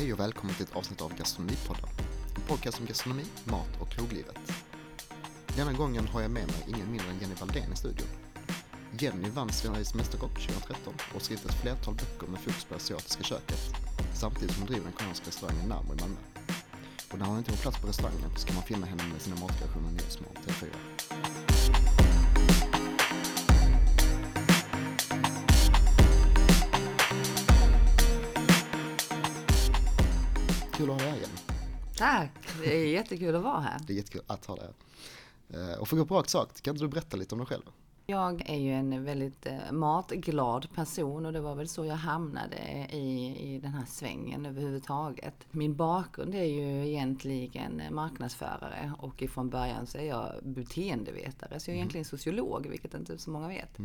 Hej och välkommen till ett avsnitt av Gastronomipodden. En podcast om gastronomi, mat och kroglivet. Denna gången har jag med mig ingen mindre än Jenny Valdén i studion. Jenny vann Sveriges Mästerkock 2013 och skrivit ett flertal böcker med fokus på det asiatiska köket samtidigt som hon driver den koreanska restaurangen Namo i Malmö. Och när hon inte får plats på restaurangen ska man finna henne med sina matkreationer Nyhetsmorgon TV4. Tack! Det är jättekul att vara här. Det är jättekul att ha dig här. Eh, och för att gå på rakt sak, kan inte du berätta lite om dig själv? Jag är ju en väldigt eh, matglad person och det var väl så jag hamnade i, i den här svängen överhuvudtaget. Min bakgrund är ju egentligen marknadsförare och ifrån början så är jag beteendevetare, så jag är egentligen sociolog, vilket inte så många vet.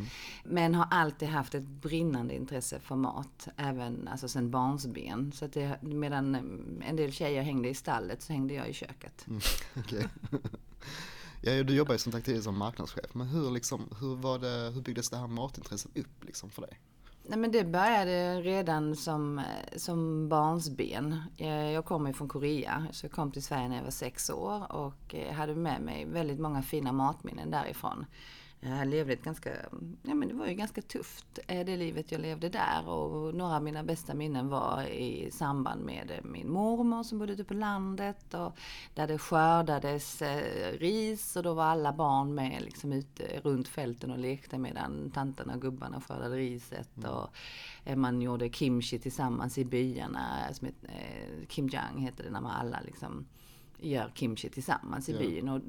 Men har alltid haft ett brinnande intresse för mat, även alltså sen barnsben. Så att det, medan en del tjejer hängde i stallet så hängde jag i köket. Okej. Ja, du jobbar ju som sagt tidigare som marknadschef, men hur, liksom, hur, var det, hur byggdes det här matintresset upp liksom för dig? Nej men det började redan som, som barnsben. Eh, jag kommer ju från Korea, så jag kom till Sverige när jag var sex år och eh, hade med mig väldigt många fina matminnen därifrån. Jag levde ett ganska, ja men det var ju ganska tufft, eh, det livet jag levde där. Och några av mina bästa minnen var i samband med min mormor som bodde ute på landet. Och där det skördades eh, ris och då var alla barn med liksom ute runt fälten och lekte medan tanterna och gubbarna skördade riset. Och eh, man gjorde kimchi tillsammans i byarna. Som ett, eh, Kimjang heter det när man alla liksom gör kimchi tillsammans i Ja. byn. Och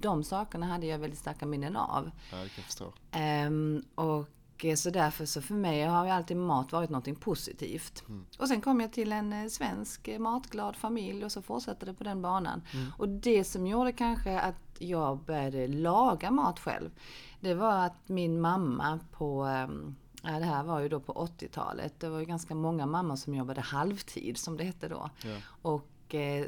de sakerna hade jag väldigt starka minnen av. Ja, det kan jag förstå. Ehm, och eh, så därför så för mig har ju alltid mat varit något positivt. Och sen kom jag till en eh, svensk eh, matglad familj och så fortsatte det på den banan. Och det som gjorde kanske att jag började laga mat själv, det var att min mamma på ehm, Ja, det här var ju då på 80-talet. Det var ju ganska många mammor som jobbade halvtid som det hette då. Ja. Och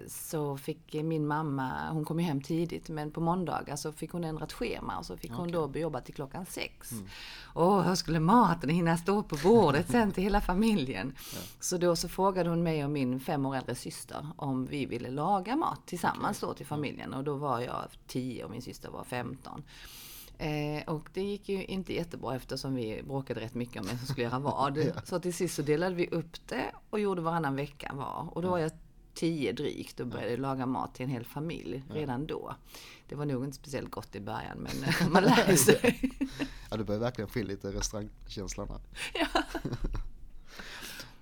så fick min mamma, hon kom ju hem tidigt, men på måndagar så fick hon ändrat schema och så fick hon då jobba till klockan sex. Och hur skulle maten hinna stå på bordet sen till hela familjen? Så då så frågade hon mig och min fem år äldre syster om vi ville laga mat tillsammans då till familjen. Och då var jag 10 och min syster var 15. Eh, och det gick ju inte jättebra eftersom vi bråkade rätt mycket om vem som skulle göra vad. Så till sist så delade vi upp det och gjorde varannan vecka var. Och då var jag tio drygt och började laga mat till en hel familj redan då. Det var nog inte speciellt gott i början men man lär sig. Ja, du börjar verkligen få lite restaurangkänslan här. ja.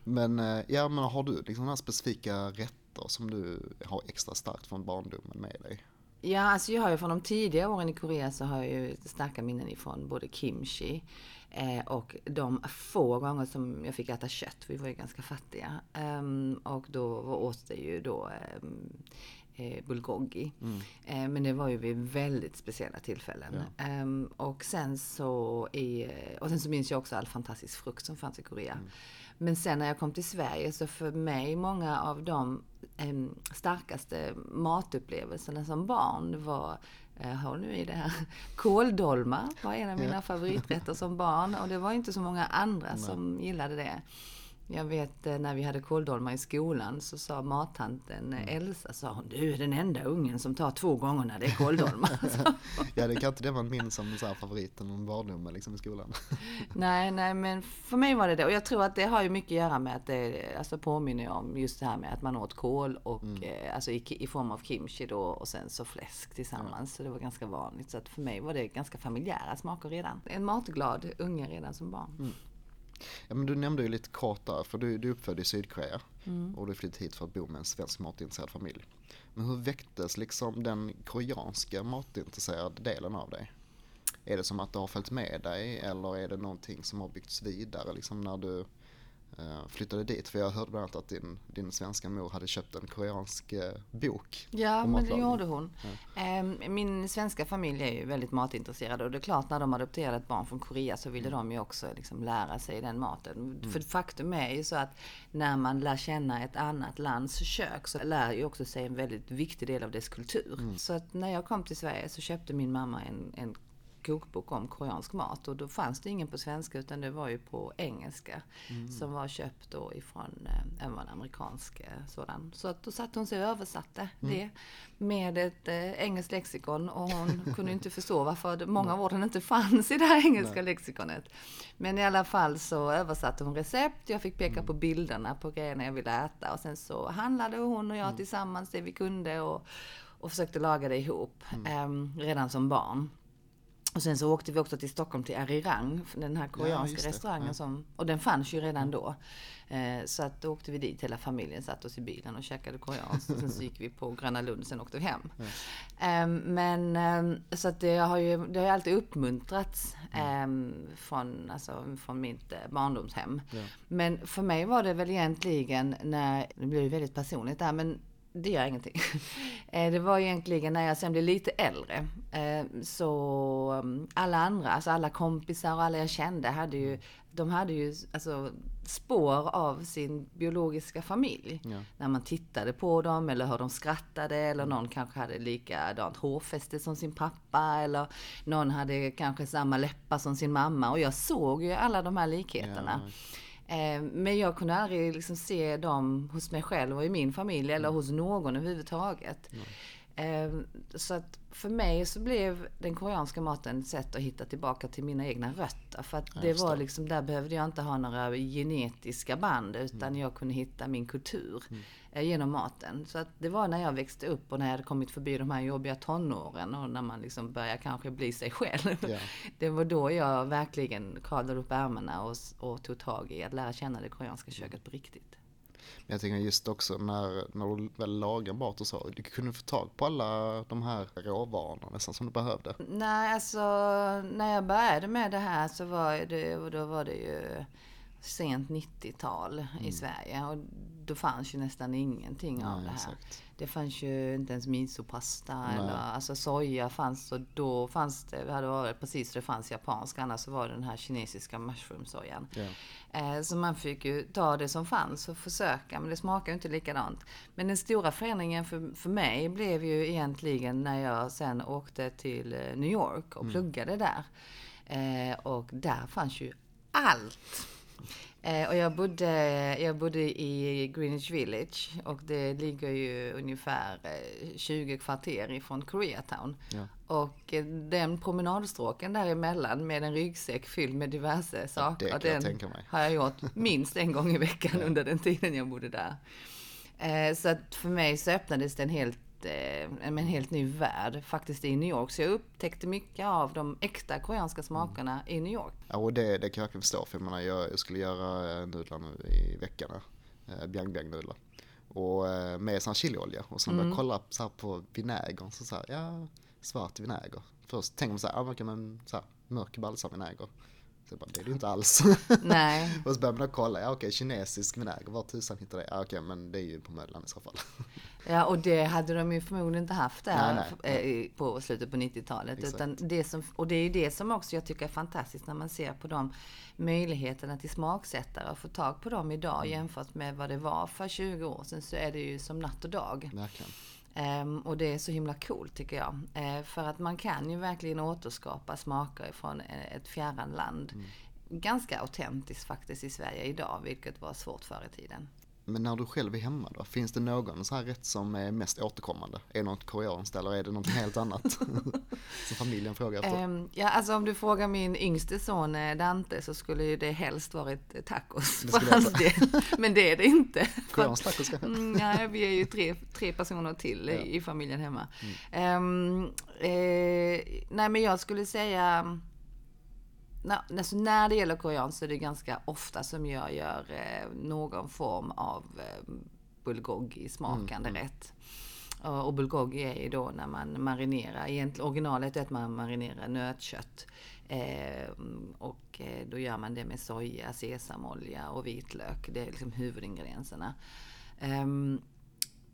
Men, eh, ja, men har du liksom några specifika rätter som du har extra starkt från barndomen med dig? Ja, alltså jag har ju från de tidiga åren i Korea så har jag ju starka minnen ifrån både kimchi eh, och de få gånger som jag fick äta kött. Vi var ju ganska fattiga. Ehm, och då åt det ju då ehm, eh, bulgogi. Eh, men det var ju vid väldigt speciella tillfällen. Ehm, och sen så i, och sen så minns jag också all fantastisk frukt som fanns i Korea. Men sen när jag kom till Sverige så för mig många av de em, starkaste matupplevelserna som barn var eh, Hör nu i det här. Kåldolmar var en av mina favoriträtter som barn och det var inte så många andra som gillade det. Jag vet eh, när vi hade kåldolmar i skolan så sa mattanten eh, Elsa, sa hon, du är den enda ungen som tar två gånger när det är kåldolmar. Ja, det kan inte det man minns som så här favoriten om barndomen liksom i skolan. Nej, nej, men för mig var det det. Och jag tror att det har ju mycket att göra med att det alltså påminner om just det här med att man åt kål och eh, alltså i, i form av kimchi då och sen så fläsk tillsammans. Så det var ganska vanligt. Så att för mig var det ganska familjära smaker redan. En matglad unge redan som barn. Ja, men du nämnde ju lite kort där, för du, du är uppfödd i Sydkorea och du flyttade hit för att bo med en svensk matintresserad familj. Men hur väcktes liksom den koreanska matintresserade delen av dig? Är det som att du har följt med dig eller är det någonting som har byggts vidare liksom när du flyttade dit? För jag hörde bland annat att din, din svenska mor hade köpt en koreansk eh, bok. Ja, men det gjorde hon. Ehm, Min svenska familj är ju väldigt matintresserad och det är klart när de adopterade ett barn från Korea så ville de ju också liksom lära sig den maten. För faktum är ju så att när man lär känna ett annat lands kök så lär ju också sig en väldigt viktig del av dess kultur. Så att när jag kom till Sverige så köpte min mamma en, en kokbok om koreansk mat och då fanns det ingen på svenska utan det var ju på engelska. Mm. Som var köpt då ifrån eh, en amerikansk eh, sådan. Så att då satte hon sig och översatte Mm. det med ett eh, engelskt lexikon och hon kunde inte förstå varför många av orden inte fanns i det här engelska lexikonet. Men i alla fall så översatte hon recept, jag fick peka Mm. på bilderna på grejerna jag ville äta och sen så handlade hon och jag Mm. tillsammans det vi kunde och, och försökte laga det ihop ehm, redan som barn. Och sen så åkte vi också till Stockholm till Arirang, den här koreanska det. restaurangen Ja. som, och den fanns ju redan då. Eh, så att då åkte vi dit, hela familjen satt oss i bilen och käkade koreanskt. Och sen så gick vi på Gröna Lund, sen åkte vi hem. Ehm, men ehm, så att det har ju, det har ju alltid uppmuntrats ehm, från, alltså, från mitt eh, barndomshem. Ja. Men för mig var det väl egentligen när, det blir ju väldigt personligt där, men det gör ingenting. Eh, Det var egentligen när jag sen blev lite äldre. eh, Så mm, alla andra, alltså alla kompisar och alla jag kände hade ju, de hade ju alltså spår av sin biologiska familj. Ja. När man tittade på dem eller hör de skrattade eller någon kanske hade likadant hårfäste som sin pappa eller någon hade kanske samma läppar som sin mamma och jag såg ju alla de här likheterna. Ja, Men jag kunde aldrig liksom se dem hos mig själv och i min familj eller hos någon överhuvudtaget. Eh, Så att för mig så blev den koreanska maten ett sätt att hitta tillbaka till mina egna rötter. För att det var liksom, där behövde jag inte ha några genetiska band utan Mm. jag kunde hitta min kultur eh, genom maten. Så att det var när jag växte upp och när jag hade kommit förbi de här jobbiga tonåren och när man liksom börjar kanske bli sig själv. Ja. Det var då jag verkligen kavlade upp ärmarna och, och tog tag i att lära känna det koreanska köket på riktigt. Men jag tänker just också när, när du väl lagar mat och så, du kunde få tag på alla de här råvarorna nästan som du behövde. Nej, alltså när jag började med det här så var det, då var det ju sent 90-tal i Sverige och då fanns ju nästan ingenting av Nej, det här. exakt. Det fanns ju inte ens misopasta Nej. eller alltså soja fanns och då fanns det, det hade varit precis det fanns japanska annars så var det den här kinesiska mushroom-sojan. Ja. Eh, Så man fick ju ta det som fanns och försöka, men det smakar ju inte likadant. Men den stora förändringen för, för mig blev ju egentligen när jag sen åkte till eh, New York och pluggade där. Eh, Och där fanns ju allt! Eh, Och jag bodde, jag bodde i Greenwich Village och det ligger ju ungefär eh, 20 kvarter ifrån Koreatown. Ja. Och eh, den promenadstråken däremellan med en ryggsäck fylld med diverse saker. det kan jag den mig. har jag gjort minst en gång i veckan under den tiden jag bodde där. Eh, Så att för mig så öppnades det en helt, eh, en helt ny värld faktiskt i New York. Så jag upptäckte mycket av de äkta koreanska smakerna i New York. Ja, och det, det kan jag verkligen förstå. För jag, menar, jag, skulle göra eh, nudlar nu i veckan. Eh, Biang biang nudlar. Och eh, med sån chiliolja. Och sen började jag kolla så här på vinägern. Så, så här, ja, svart vinäger. Först tänker man så här, ja, men mörk balsamvinäger. Så bara, det är det inte alls. Nej, och så börjar man kolla, ja okej, kinesisk vinäger, var tusan hittar det? Ja okej, men det är ju på Möllan i så fall. Ja, och det hade de ju förmodligen inte haft där eh, på slutet på 90-talet. Exakt. Utan det som, och det är ju det som också jag tycker är fantastiskt när man ser på de möjligheterna till smaksättare och få tag på dem idag Mm. jämfört med vad det var för 20 år sedan så är det ju som natt och dag. Verkligen. Ehm, och det är så himla coolt tycker jag. Eh, för att man kan ju verkligen återskapa smaker från eh, ett fjärran land. Mm. Ganska autentiskt faktiskt i Sverige idag, vilket var svårt förr i tiden. Men när du själv är hemma då, finns det någon så här rätt som är mest återkommande? Är det något koreanskt eller är det något helt annat? som familjen frågar efter. Ehm, ja, alltså om du frågar min yngste son eh, Dante så skulle ju det helst varit eh, tacos Det för hans del. Men det är det inte. Koreanskt tacos kanske? Mm, nej, vi är ju tre, tre personer till i- i familjen hemma. Ehm, eh, nej, men jag skulle säga... Na, alltså när det gäller koreanskt så är det ganska ofta som jag gör eh, någon form av eh, bulgogi smakande rätt. Och, bulgogi är ju då när man marinerar, egentligen originalet är att man marinerar nötkött. Eh, och eh, då gör man det med soja, sesamolja och vitlök. Det är liksom huvudingredienserna. Ehm,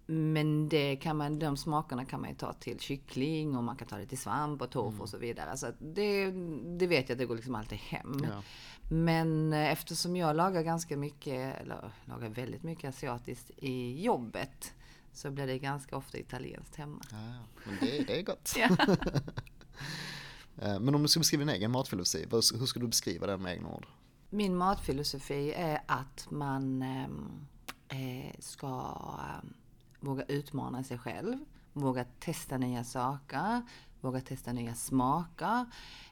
men det kan man, de smakerna kan man ju ta till kyckling och man kan ta det till svamp och tofu och så vidare. Så det, det vet jag det går liksom alltid hem. Ja. Men eh, eftersom jag lagar ganska mycket, eller lagar väldigt mycket asiatiskt i jobbet. Så blir det ganska ofta italienskt hemma. Ja, men det, det är gott. Eh, Men om du ska beskriva din egen matfilosofi, hur skulle du beskriva den med egna ord? Min matfilosofi är att man ehm, eh, ska ehm, våga utmana sig själv, våga testa nya saker, våga testa nya smaker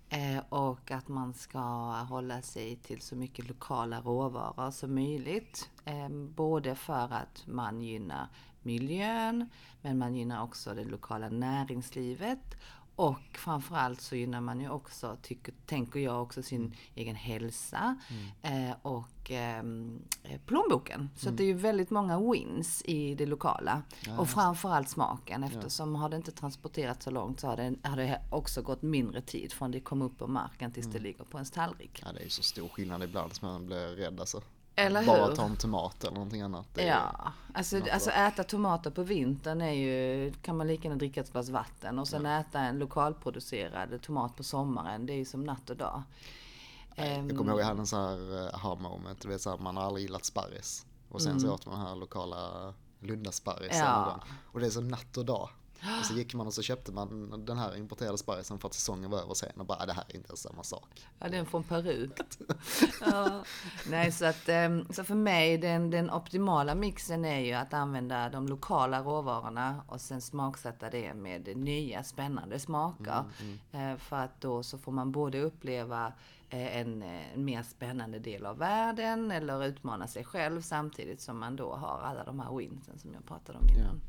eh, och att man ska hålla sig till så mycket lokala råvaror som möjligt. Eh, både för att man gynnar miljön, men man gynnar också det lokala näringslivet och framförallt så gynnar man ju också, tycker, tänker jag, också sin egen hälsa eh, och ehm, eh, plånboken. Så att det är ju väldigt många wins i det lokala. och framförallt smaken eftersom har det inte transporterats så långt så har det, har det också gått mindre tid från det kom upp på marken tills det ligger på ens tallrik. Ja, det är ju så stor skillnad ibland som man blir rädd alltså. Eller Bara hur? ta en tomat eller någonting annat. Ja, alltså, alltså äta tomater på vintern är ju, kan man lika gärna dricka ett glas vatten och sen äta en lokalproducerad tomat på sommaren, det är ju som natt och dag. Ehm, Jag kommer ihåg jag hade en sån här eh, aha moment, du vet så här, man har aldrig gillat sparris. Och sen så åt man den här lokala Lundasparris Mm. Ja. Och det är så natt och dag. Och så gick man och så köpte man den här importerade sparrisen för att säsongen var över sen och bara "Ah, det här är inte ens samma sak. Ja, den från Peru. ja. Nej, så att ehm, så för mig, den, den optimala mixen är ju att använda de lokala råvarorna och sen smaksätta det med nya spännande smaker. Eh, För att då så får man både uppleva eh, en, eh, en mer spännande del av världen eller utmana sig själv samtidigt som man då har alla de här winsen som jag pratade om innan.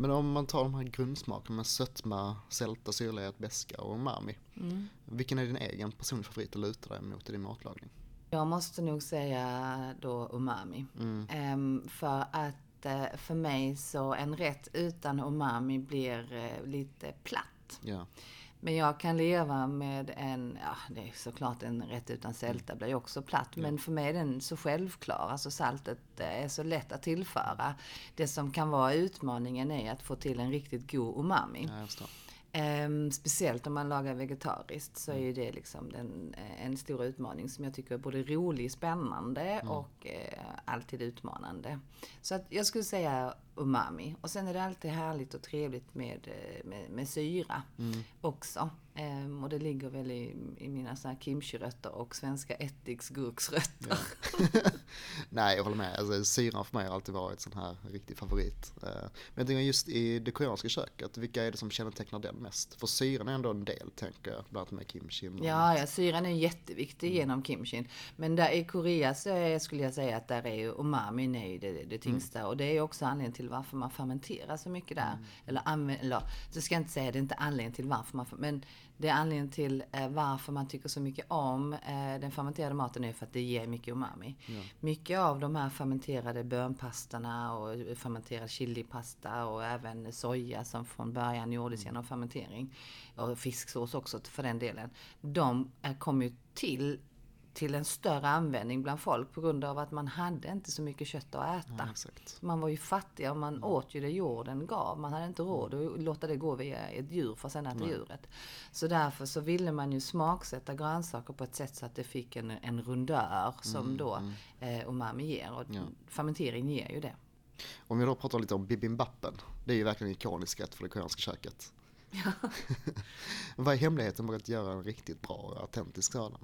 Men om man tar de här grundsmakerna med sötma, sälta, syrlighet, beska och umami. Mm. Vilken är din egen personliga favorit att luta dig mot i din matlagning? Jag måste nog säga då umami. Ehm, för att eh, för mig så en rätt utan umami blir eh, lite platt. Ja, Men jag kan leva med en, ja det är såklart en rätt utan sälta blir ju också platt. Men för mig är den så självklar. Alltså saltet eh, är så lätt att tillföra. Det som kan vara utmaningen är att få till en riktigt god umami. ja Ehm, speciellt om man lagar vegetariskt så är ju det liksom den, eh, en stor utmaning som jag tycker är både rolig, spännande och eh, alltid utmanande. Så att jag skulle säga umami. Och sen är det alltid härligt och trevligt med, eh, med, med syra också. Ehm, och det ligger väl i, i mina såna här kimchi-rötter och svenska ättiksgurksrötter. Nej, jag håller med. Alltså, syran för mig har alltid varit sån här riktig favorit. Eh, Men jag tänker just i det koreanska köket, vilka är det som kännetecknar den mest? För syran är ändå en del, tänker jag, bland annat med kimchi. Ja, ja, syran är jätteviktig genom kimchin. Men där i Korea så är, skulle jag säga att där är ju umamin är ju det, det tyngsta. Och det är ju också anledningen till varför man fermenterar så mycket där. Eller, använder, eller så ska jag inte säga det är inte anledningen till varför man, men det är anledningen till eh, varför man tycker så mycket om eh, den fermenterade maten är för att det ger mycket umami. Mycket av de här fermenterade bönpastorna och fermenterad chilipasta och även soja som från början gjordes genom fermentering och fisksås också för den delen. De eh, kom ju till till en större användning bland folk på grund av att man hade inte så mycket kött att äta. Ja. Man var ju fattig och man åt ju det jorden gav. Man hade inte råd att låta det gå via ett djur för att sen äta djuret. Så därför så ville man ju smaksätta grönsaker på ett sätt så att det fick en, en rundör som då eh, umami ger. Och fermentering ger ju det. Om vi då pratar lite om bibimbappen, det är ju verkligen en ikonisk rätt för det koreanska köket. Vad är hemligheten med att göra en riktigt bra och autentisk sådan?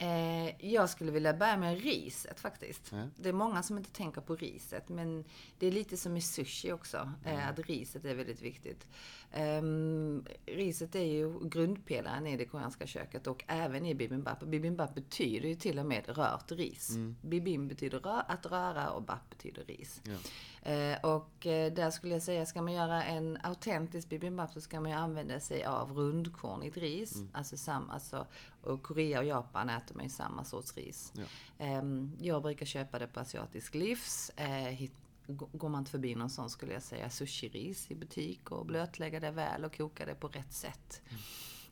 Eh, jag skulle vilja börja med riset faktiskt. Ja. Det är många som inte tänker på riset, men det är lite som i sushi också, eh, att riset är väldigt viktigt. Ehm, riset är ju grundpelaren i det koreanska köket och även i bibimbap. Bibimbap betyder ju till och med rört ris. Bibim betyder rö- att röra och bap betyder ris. Ja. Eh, och eh, där skulle jag säga, ska man göra en autentisk bibimbap så ska man ju använda sig av rundkornigt ris. Alltså samma, alltså, och Korea och Japan äter man ju samma sorts ris. Ja. Ehm, jag brukar köpa det på Asiatisk Livs. Eh, går man inte förbi någon sån skulle jag säga sushi-ris i butik och blötlägga det väl och koka det på rätt sätt.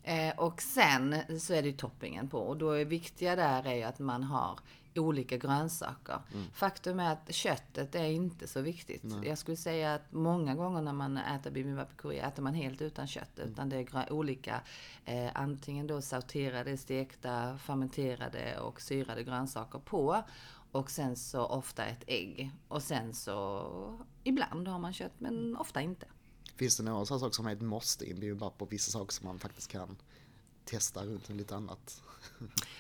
Eh, och sen så är det ju toppingen på och då är viktiga där är ju att man har olika grönsaker. Faktum är att köttet är inte så viktigt. Jag skulle säga att många gånger när man äter bibimbap Korea äter man helt utan kött. Utan det är olika, eh, antingen då sauterade, stekta, fermenterade och syrade grönsaker på. Och sen så ofta ett ägg. Och sen så ibland har man kött men ofta inte. Finns det några saker som är ett måste i en bibimbap och vissa saker som man faktiskt kan testa runt med lite annat?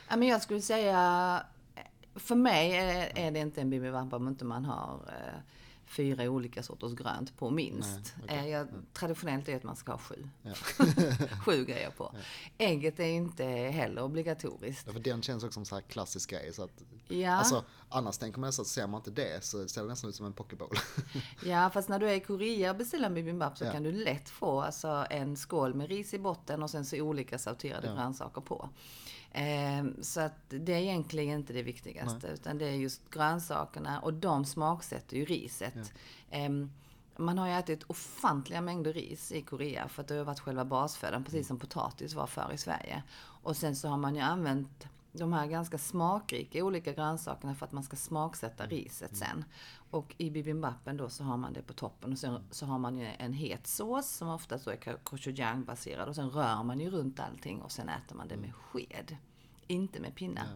Ja, men jag skulle säga, för mig är, är det inte en bibimbap om inte man har eh, fyra olika sorters grönt på minst. Nej, okej. Eh, jag, traditionellt är att man ska ha sju. Ja. sju grejer på. Ägget är inte heller obligatoriskt. Ja, för den känns också som så här klassisk grej. Så att, Ja. Alltså, annars tänker man nästan att ser man inte det så ser det nästan ut som en pokeball. Ja, fast när du är i Korea och beställer en bibimbap så Ja. kan du lätt få alltså, en skål med ris i botten och sen så olika sorterade Ja. grönsaker på. Ehm, så att det är egentligen inte det viktigaste, utan det är just grönsakerna och de smaksätter ju riset. Ehm, man har ju ätit ofantliga mängder ris i Korea för att det har varit själva basfödan, precis som potatis var förr i Sverige. Och sen så har man ju använt de här ganska smakrika olika grönsakerna för att man ska smaksätta riset sen. Och i bibimbappen då så har man det på toppen och sen så har man ju en het sås som oftast då är gochujang baserad och sen rör man ju runt allting och sen äter man det med sked. Inte med pinnar.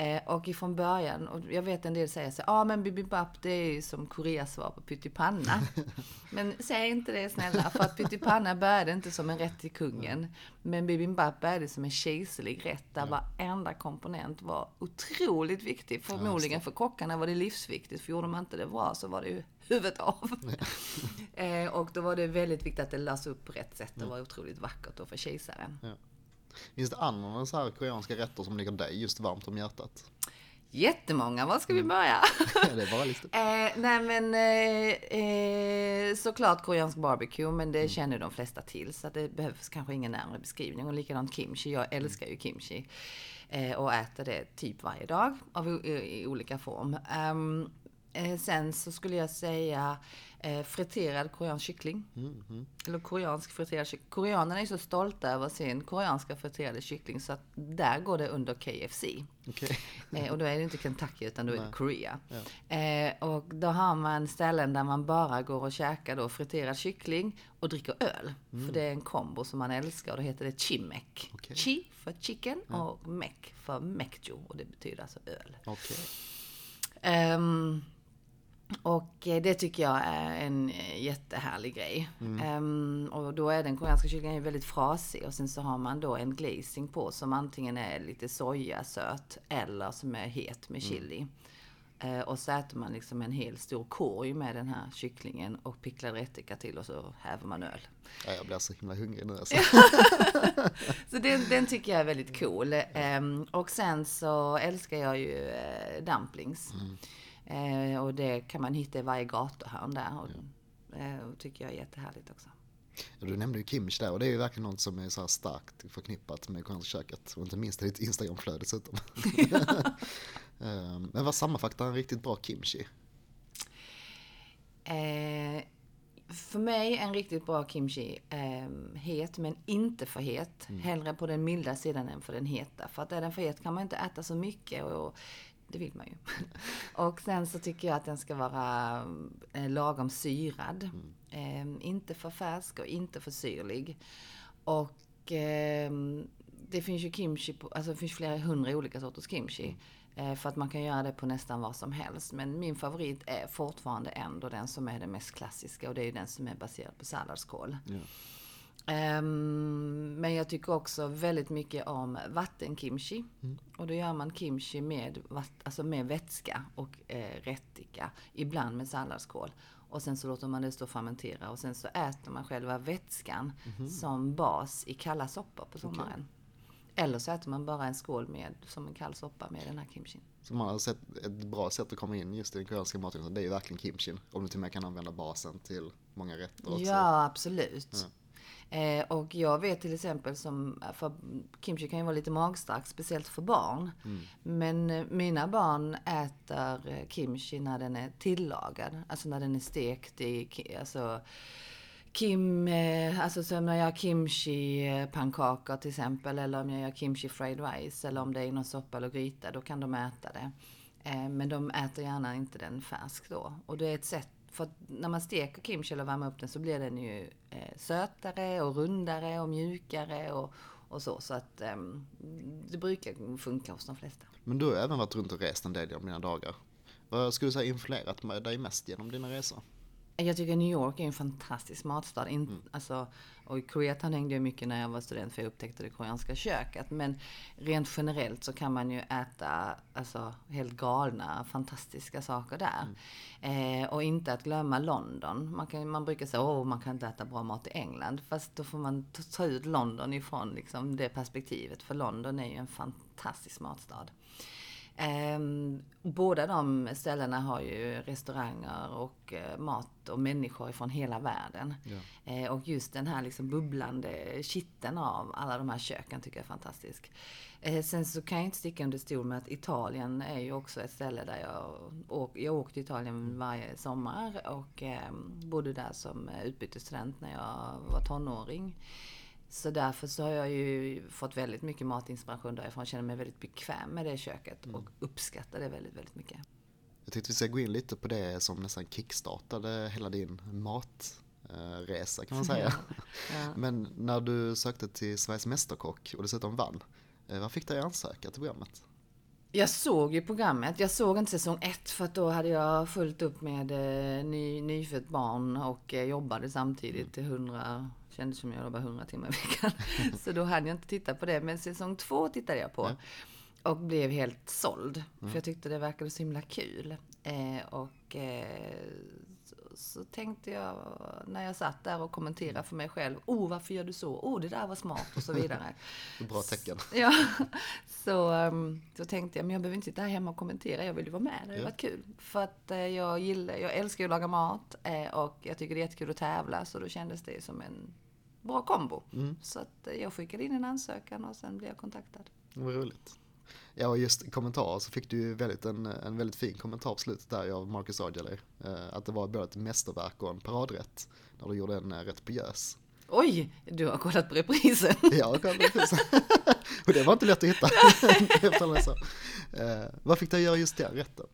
Eh, och ifrån början, och jag vet en del säger så ja ah, men bibimbap det är ju som Koreas svar på pyttipanna. men säg inte det snälla, för att pyttipanna började inte som en rätt till kungen. Men bibimbap började som en kejserlig rätt där varenda komponent var otroligt viktig. Förmodligen för kockarna var det livsviktigt, för gjorde man inte det bra så var det ju huvudet av. eh, och då var det väldigt viktigt att det lades upp på rätt sätt och var otroligt vackert då för kejsaren. Finns det andra så här koreanska rätter som ligger dig just varmt om hjärtat? Jättemånga, var ska vi börja? det är bara listor. Eh, nej men eh, eh, såklart koreansk barbecue, men det känner de flesta till. Så det behövs kanske ingen närmare beskrivning. Och likadant kimchi, jag älskar ju kimchi. Eh, och äter det typ varje dag av, i, i olika form. Eh, sen så skulle jag säga eh, friterad koreansk kyckling. Eller koreansk friterad kyckling. Koreanerna är så stolta över sin koreanska friterade kyckling så att där går det under KFC. Okej. Eh, och då är det inte Kentucky utan då är det. Korea. Ja. Eh, och då har man ställen där man bara går och käkar då friterad kyckling och dricker öl. För det är en kombo som man älskar och då heter det chimek. Okej. Chi för chicken och mek för mekjo och det betyder alltså öl. Okej. Ehm, och eh, det tycker jag är en eh, jättehärlig grej. Ehm, och då är den koreanska kycklingen väldigt frasig och sen så har man då en glazing på som antingen är lite sojasöt eller som är het med chili. Eh, och så äter man liksom en hel stor korg med den här kycklingen och picklad rättika till och så häver man öl. Ja, jag blir så himla hungrig nu alltså. Så den, den tycker jag är väldigt cool. Ehm, och sen så älskar jag ju eh, dumplings. Eh, och det kan man hitta i varje gatuhörn där. Och, eh, och tycker jag är jättehärligt också. Ja, Du nämnde ju kimchi där och det är ju verkligen något som är så starkt förknippat med koreanska köket. Och inte minst i ditt Instagramflöde dessutom. Ehm, Men vad sammanfattar en riktigt bra kimchi? Eh, för mig en riktigt bra kimchi eh, het, men inte för het. Hellre på den milda sidan än för den heta. För att är den för het kan man inte äta så mycket. Och, det vill man ju. och sen så tycker jag att den ska vara eh, lagom syrad. Eh, inte för färsk och inte för syrlig. Och eh, det finns ju kimchi, på, alltså det finns flera hundra olika sorters kimchi. Eh, för att man kan göra det på nästan vad som helst. Men min favorit är fortfarande ändå den som är den mest klassiska och det är ju den som är baserad på salladskål. Ja. Ehm, men jag tycker också väldigt mycket om vattenkimchi. Och då gör man kimchi med, alltså med vätska och eh, rättika. Ibland med salladskål. Och sen så låter man det stå och fermentera och sen så äter man själva vätskan som bas i kalla soppor på sommaren. Eller så äter man bara en skål med, som en kall soppa med den här kimchin. Så man har sett ett bra sätt att komma in just i den koreanska maten. Det är ju verkligen kimchin. Om du till och med kan använda basen till många rätter också. Ja, absolut. Eh, och jag vet till exempel som, för kimchi kan ju vara lite magstark, speciellt för barn. Men eh, mina barn äter eh, kimchi när den är tillagad, alltså när den är stekt i, alltså Kim, eh, alltså som när jag gör kimchi eh, till exempel, eller om jag gör kimchi fried rice, eller om det är någon soppa eller gryta, då kan de äta det. Men de äter gärna inte den färsk då. Och det är ett sätt, för när man steker kimchi eller värmer upp den så blir den ju eh, sötare och rundare och mjukare och, och så. Så att ehm, det brukar funka hos de flesta. Men du har ju även varit runt och rest en del genom dina dagar. Vad skulle du säga influerat dig mest genom dina resor? Jag tycker New York är en fantastisk matstad. In, mm. alltså, och i Koreatown hängde jag mycket när jag var student för jag upptäckte det koreanska köket. Men rent generellt så kan man ju äta alltså, helt galna, fantastiska saker där. Mm. Eh, och inte att glömma London. Man, kan, man brukar säga att man kan inte äta bra mat i England. Fast då får man ta ut London ifrån liksom, det perspektivet. För London är ju en fantastisk matstad. Eh, båda de ställena har ju restauranger och eh, mat och människor från hela världen. Ja. Eh, och just den här liksom bubblande kitteln av alla de här köken tycker jag är fantastisk. Eh, sen så kan jag inte sticka under stol med att Italien är ju också ett ställe där jag åker. Jag åkte till Italien varje sommar och ehm, bodde där som utbytesstudent när jag var tonåring. Så därför så har jag ju fått väldigt mycket matinspiration därifrån. Känner mig väldigt bekväm med det köket och mm. uppskattar det väldigt, väldigt mycket. Jag tänkte vi ska gå in lite på det som nästan kickstartade hela din matresa kan man säga. ja. Men när du sökte till Sveriges Mästerkock och dessutom vann, eh, vad fick dig att ansöka till programmet? Jag såg ju programmet. Jag såg inte säsong ett för att då hade jag fullt upp med eh, ny, nyfött barn och eh, jobbade samtidigt till hundra kändes som jag jobbade 100 timmar i veckan. så då hade jag inte tittat på det. Men säsong två tittade jag på. Ja. Och blev helt såld. Mm. För jag tyckte det verkade så himla kul. Eh, och eh, så, så, tänkte jag när jag satt där och kommenterade för mig själv. Oh, varför gör du så? Oh, det där var smart och så vidare. Bra tecken. ja, så, um, så tänkte jag, men jag behöver inte sitta här hemma och kommentera. Jag vill ju vara med. Det har ja. varit kul. För att eh, jag gillar, jag älskar att laga mat eh, och jag tycker det är jättekul att tävla. Så då kändes det som en bra kombo. Mm. Så att eh, jag skickade in en ansökan och sen blev jag kontaktad. Vad roligt. Ja, och just kommentarer så fick du ju väldigt, en, en väldigt fin kommentar på slutet där av Marcus Aujalay. Eh, att det var både ett mästerverk och en paradrätt. När du gjorde en eh, rätt på gös. Oj, du har kollat på reprisen? Ja, jag har kollat på reprisen. och det var inte lätt att hitta. eh, vad fick du göra just den rätten?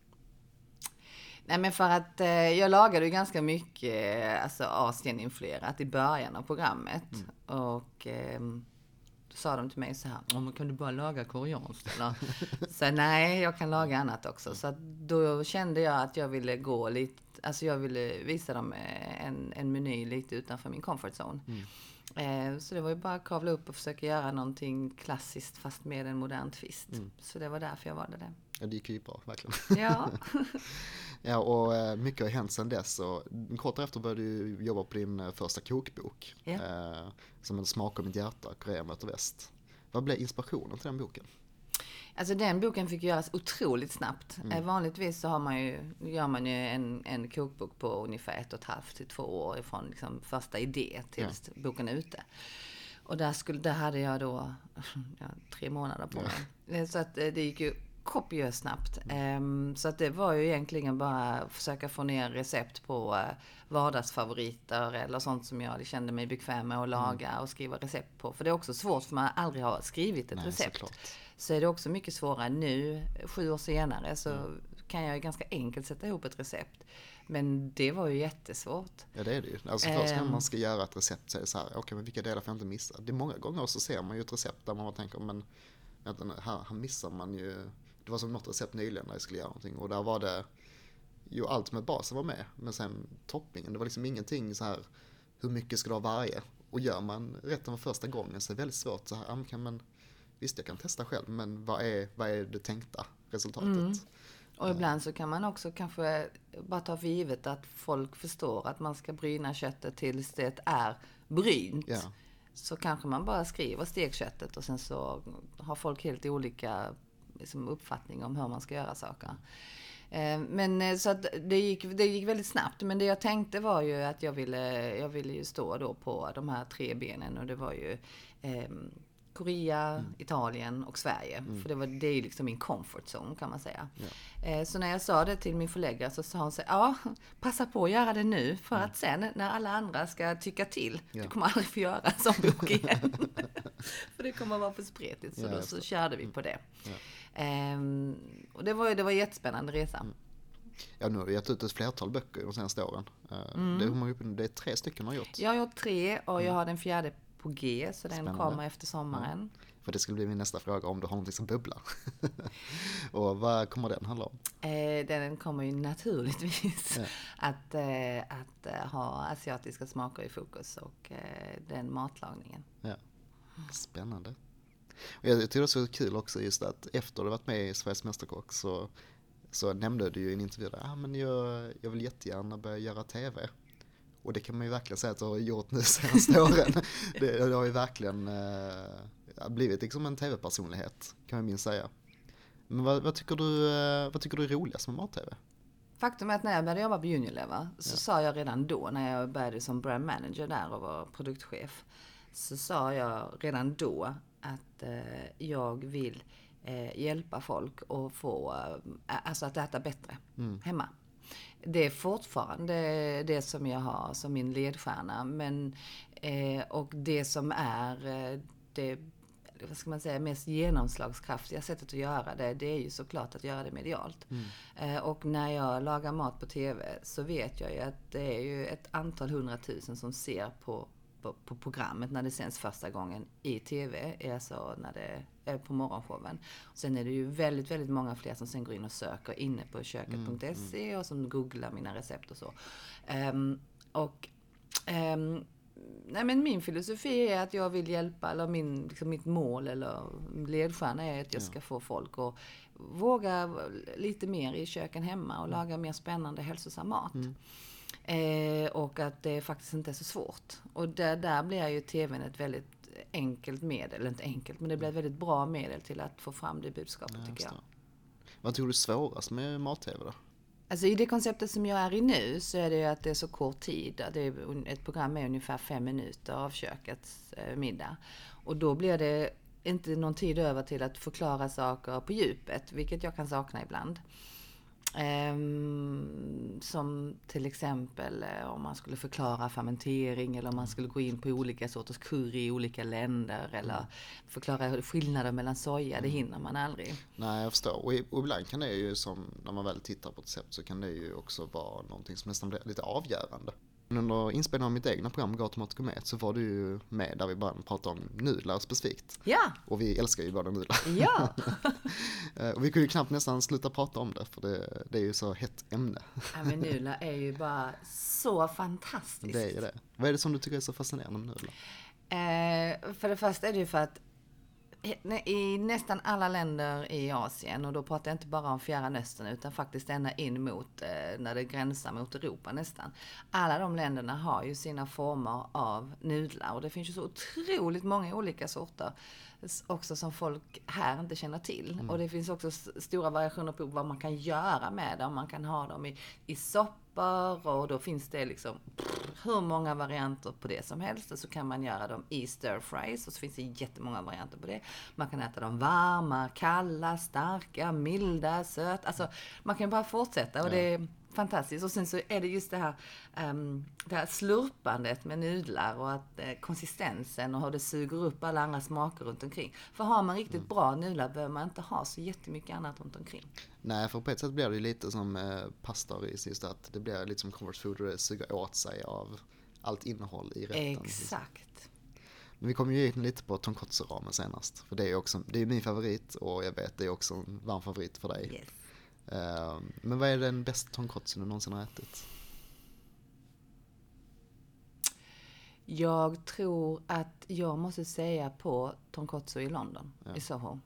Nej men för att eh, jag lagade ju ganska mycket eh, alltså Asien-influerat i början av programmet. Mm. Och eh, då sa de till mig så här, oh, kan du bara laga koreanskt eller? så nej, jag kan laga annat också. Så då kände jag att jag ville gå lite, alltså jag ville visa dem eh, en, en meny lite utanför min comfort zone. Mm. Eh, så det var ju bara att kavla upp och försöka göra någonting klassiskt fast med en modern twist. Mm. Så det var därför jag valde det. Ja, det gick ju bra, verkligen. Ja. ja, och eh, mycket har hänt sedan dess. Och kort efter började du jobba på din eh, första kokbok. Ja. Eh, som en smak av mitt hjärta, Korea möter väst. Vad blev inspirationen till den boken? Alltså den boken fick göras otroligt snabbt. Mm. Vanligtvis så har man ju, gör man ju en, en kokbok på ungefär ett och ett halvt till två år ifrån liksom första idé tills ja. boken är ute. Och där, skulle, där hade jag då ja, tre månader på mig. Ja. Så att det gick ju kopiöst snabbt. Um, så att det var ju egentligen bara att försöka få ner recept på uh, vardagsfavoriter eller sånt som jag kände mig bekväm med att laga mm. och skriva recept på. För det är också svårt för man aldrig har skrivit ett Nej, recept. Såklart. Så är det också mycket svårare nu, sju år senare, så mm. kan jag ganska enkelt sätta ihop ett recept. Men det var ju jättesvårt. Ja det är det ju. Alltså först när man ehm. ska göra ett recept så är det så här, okej okay, men vilka delar får jag inte missa? Det är många gånger så ser man ju ett recept där man tänker, men här, här missar man ju det var som något recept nyligen när jag skulle göra någonting och där var det Jo, allt med basen var med, men sen toppingen, det var liksom ingenting så här hur mycket ska du ha varje? Och gör man rätten för första gången så är det väldigt svårt så här, kan man, visst jag kan testa själv, men vad är, vad är det tänkta resultatet? Mm. Och ibland så kan man också kanske bara ta för givet att folk förstår att man ska bryna köttet tills det är brynt. Ja. Så kanske man bara skriver stekköttet och sen så har folk helt olika liksom, uppfattning om hur man ska göra saker. Eh, men eh, så att det gick, det gick väldigt snabbt. Men det jag tänkte var ju att jag ville, jag ville ju stå då på de här tre benen och det var ju eh, Korea, mm. Italien och Sverige. Mm. För det, var, det är ju liksom min comfort zone kan man säga. Ja. Eh, så när jag sa det till min förläggare så sa hon så ja, passa på att göra det nu för mm. att sen när alla andra ska tycka till, ja. du kommer aldrig få göra en sån bok igen. för det kommer vara för spretigt. Så ja, då så körde vi på det. Ehm, och det var, det var en jättespännande resa. Mm. Ja, nu har du gett ut ett flertal böcker de senaste åren. Ehm, mm. Det, är, det är tre stycken har gjort. Jag har gjort tre och jag mm. har den fjärde på G, så den Spännande. kommer efter sommaren. För det skulle bli min nästa fråga om du har någonting som bubblar. och vad kommer den handla om? Eh, den kommer ju naturligtvis Ja. att, eh, att eh, ha asiatiska smaker i fokus och eh, den matlagningen. Ja. Spännande. Och jag tycker det är så kul också just att efter du varit med i Sveriges Mästerkock så, så nämnde du ju i en intervju där, ah, men jag, jag vill jättegärna börja göra TV. Och det kan man ju verkligen säga att du har gjort nu senaste åren. Det, det har ju verkligen eh, blivit liksom en TV-personlighet kan man minst säga. Men vad, vad, tycker du, eh, vad tycker du är roligast med mat-TV? Faktum är att när jag började jobba på Unilever så Ja. sa jag redan då när jag började som brand manager där och var produktchef. Så sa jag redan då att eh, jag vill eh, hjälpa folk att få, eh, alltså att äta bättre hemma. Det är fortfarande det som jag har som min ledstjärna. Men, och det som är det vad ska man säga, mest genomslagskraftiga sättet att göra det, det är ju såklart att göra det medialt. Eh, och när jag lagar mat på TV så vet jag ju att det är ju ett antal hundratusen som ser på, på, på programmet när det sänds första gången i TV, alltså när det är på morgonshowen. Sen är det ju väldigt, väldigt många fler som sen går in och söker inne på köket.se och som googlar mina recept och så. Ehm, och ehm, Nej men min filosofi är att jag vill hjälpa, eller min, liksom mitt mål eller ledstjärna är att jag ska få folk att våga lite mer i köken hemma och laga mer spännande hälsosam mat. Eh, och att det faktiskt inte är så svårt. Och där, där blir ju TVn ett väldigt enkelt medel, eller inte enkelt, men det blir ett väldigt bra medel till att få fram det budskapet Ja, tycker jag. det. Vad tror du är svårast med mat-TV då? Alltså i det konceptet som jag är i nu så är det ju att det är så kort tid. Det är, ett program med ungefär fem minuter av kökets eh, middag. Och då blir det inte någon tid över till att förklara saker på djupet, vilket jag kan sakna ibland. Ehm, som till exempel eh, om man skulle förklara fermentering eller om man skulle gå in på olika sorters curry i olika länder eller förklara skillnader mellan soja, det hinner man aldrig. Nej, jag förstår. Och, och ibland kan det ju som, när man väl tittar på ett recept så kan det ju också vara någonting som nästan blir lite avgörande. Under inspelningen av mitt egna program Gott Mat Gourmet så var du ju med där vi bara pratade om nudlar specifikt. Ja, Och vi älskar ju båda nudlar. ja! Eh, Och vi kunde ju knappt nästan sluta prata om det för det, det är ju så hett ämne. Ja, men nudlar är ju bara så fantastiskt. Det är ju det. Vad är det som du tycker är så fascinerande med nudlar? Eh, för det första är det ju för att i nästan alla länder i Asien, och då pratar jag inte bara om Fjärran Östern utan faktiskt ända in mot, eh, när det gränsar mot Europa nästan. Alla de länderna har ju sina former av nudlar och det finns ju så otroligt många olika sorter också som folk här inte känner till. Och det finns också stora variationer på vad man kan göra med dem. Man kan ha dem i, i soppor och då finns det liksom pff, hur många varianter på det som helst. Och så kan man göra dem i stir fries och så finns det jättemånga varianter på det. Man kan äta dem varma, kalla, starka, milda, söta. Alltså man kan bara fortsätta och det fantastiskt. Och sen så är det just det här, ehm, det här slurpandet med nudlar och att eh, konsistensen och hur det suger upp alla andra smaker runt omkring. För har man riktigt bra nudlar behöver man inte ha så jättemycket annat runt omkring. Nej, för på ett sätt blir det ju lite som eh, pasta och ris, just att det blir lite som comfort food och det suger åt sig av allt innehåll i rätten. Exakt. Men vi kom ju in lite på tonkotsu-ramen senast, för det är ju också, det är min favorit och jag vet det är också en varm favorit för dig. Yes. Eh, men vad är den bästa tonkotsu du någonsin har ätit? Jag tror att jag måste säga på Tonkotsu i London, Ja. i Soho.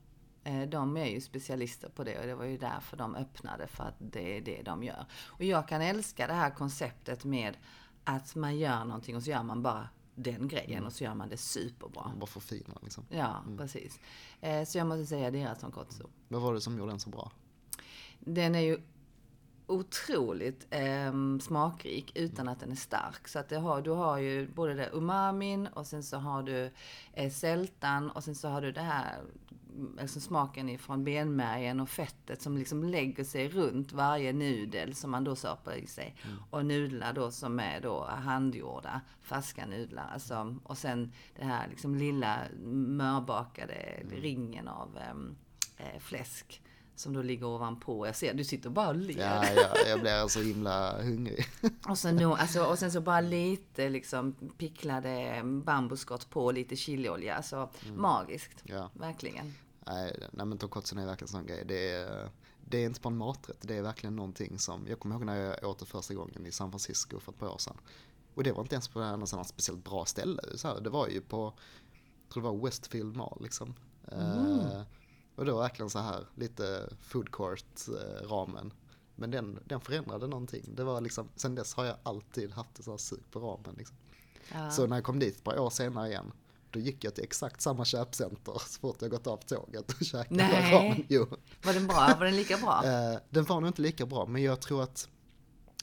Eh, De är ju specialister på det och det var ju därför de öppnade, för att det är det de gör. Och jag kan älska det här konceptet med att man gör någonting och så gör man bara den grejen och så gör man det superbra. Bara förfina liksom. Ja, precis. Eh, Så jag måste säga deras Tonkotsu. Vad var det som gjorde den så bra? Den är ju otroligt eh, smakrik utan att den är stark. Så att har, du har ju både det umamin och sen så har du eh, sältan och sen så har du det här alltså smaken ifrån benmärgen och fettet som liksom lägger sig runt varje nudel som man då stoppar i sig. Och nudlar då som är då handgjorda, färska nudlar. Alltså, och sen det här liksom lilla mörbakade ringen av ehm, eh, fläsk som då ligger ovanpå. Jag ser, du sitter bara och ler. Ja, ja, jag blir så himla hungrig. Och, så no, alltså, och sen så bara lite liksom picklade bambuskott på lite chiliolja. Alltså magiskt. Ja. Verkligen. Nej, nej men tonkotsen är verkligen en sån grej. Det är, det är inte bara en maträtt, det är verkligen någonting som, jag kommer ihåg när jag åt det första gången i San Francisco för ett par år sedan. Och det var inte ens på något speciellt bra ställe. Så här, det var ju på, jag tror det var Westfield Mall liksom. Eh, och det var verkligen så här, lite food court-ramen. Men den, den förändrade någonting. Det var liksom, sen dess har jag alltid haft ett så här sug på ramen. Liksom. Ja. Så när jag kom dit ett par år senare igen, då gick jag till exakt samma köpcenter så fort jag gått av tåget och käkade Nej. ramen. Jo. Var den bra? Var den lika bra? Eh, den var nog inte lika bra, men jag tror att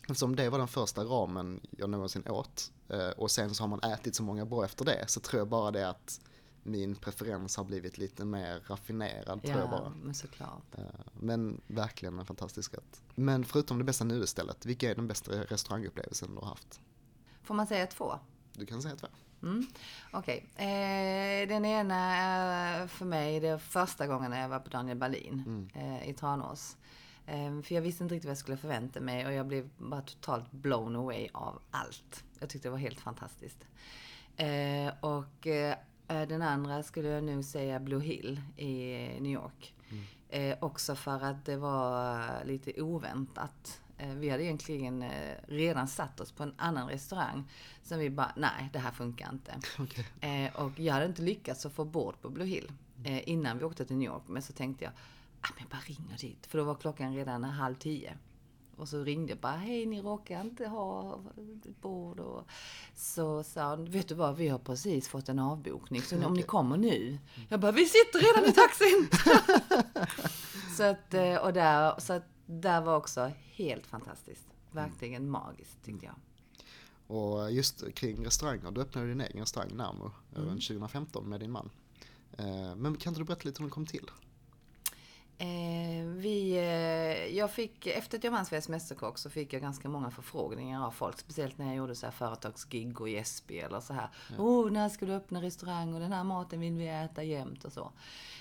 eftersom det var den första ramen jag någonsin åt eh, och sen så har man ätit så många bra efter det så tror jag bara det att min preferens har blivit lite mer raffinerad tror jag bara. Ja, men såklart. Eh, Men verkligen en fantastisk rätt. Men förutom det bästa nudistället, vilka är den bästa restaurangupplevelsen du har haft? Får man säga två? Du kan säga två. Mm. Okej. Eh, den ena är för mig det första gången när jag var på Daniel Berlin eh, i Tranås. Eh, för jag visste inte riktigt vad jag skulle förvänta mig och jag blev bara totalt blown away av allt. Jag tyckte det var helt fantastiskt. Och den andra skulle jag nu säga Blue Hill i New York. Eh, också för att det var lite oväntat. Eh, vi hade egentligen eh, redan satt oss på en annan restaurang. Sen vi bara, nej det här funkar inte. Okej. Eh, och jag hade inte lyckats att få bord på Blue Hill eh, innan vi åkte till New York. Men så tänkte jag, ah, men jag bara ringer dit. För då var klockan redan halv tio. Och så ringde jag bara, hej ni råkar inte ha bord. Och så sa han, vet du vad, vi har precis fått en avbokning. Så om ni kommer nu. Jag bara, vi sitter redan i taxin! så att, eh, och där, så att där var också helt fantastiskt. Verkligen magiskt tyckte jag. Och just kring restauranger, du öppnade din egen restaurang Namo mm. 2015 med din man. Eh, Men kan inte du berätta lite hur den kom till? Eh, vi, eh, jag fick, efter att jag vann Sveriges Mästerkock så fick jag ganska många förfrågningar av folk. Speciellt när jag gjorde så här företagsgig och gästspel eller så här. Oh, när ska du öppna restaurang och den här maten vill vi äta jämt och så.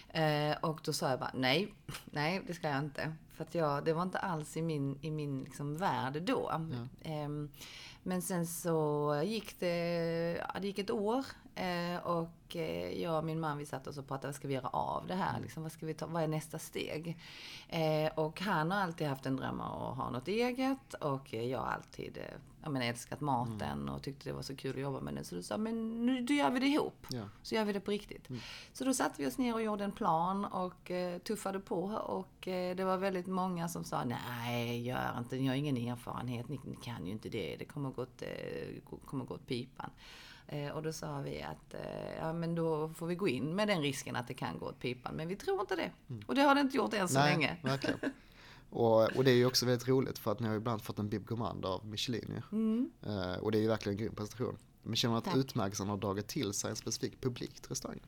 Eh, och då sa jag bara nej, nej det ska jag inte. För att jag, det var inte alls i min, i min liksom värld då. Ehm, men sen så gick det, ja, det gick ett år och eh, jag och min man vi satt oss och pratade, vad ska vi göra av det här? Liksom, vad, ska vi ta, vad är nästa steg? Eh, och han har alltid haft en dröm om att ha något eget och jag har alltid eh, jag menar, älskat maten och tyckte det var så kul att jobba med den. Så du sa, men nu då gör vi det ihop. Ja. Så gör vi det på riktigt. Så då satte vi oss ner och gjorde en plan och eh, tuffade på. Och eh, det var väldigt många som sa, nej, gör inte, ni har ingen erfarenhet, ni, ni kan ju inte det, det kommer gå åt, eh, kommer gå åt pipan. Eh, och då sa vi att, eh, ja men då får vi gå in med den risken att det kan gå åt pipan. Men vi tror inte det. Och det har det inte gjort än så länge. verkligen. Och, och det är ju också väldigt roligt för att ni har ibland fått en Bib Gourmand av Michelin ju. Eh, och det är ju verkligen en grym prestation. Men känner du att Mm. Tack. utmärkelsen har dragit till sig en specifik publik till restaurangen?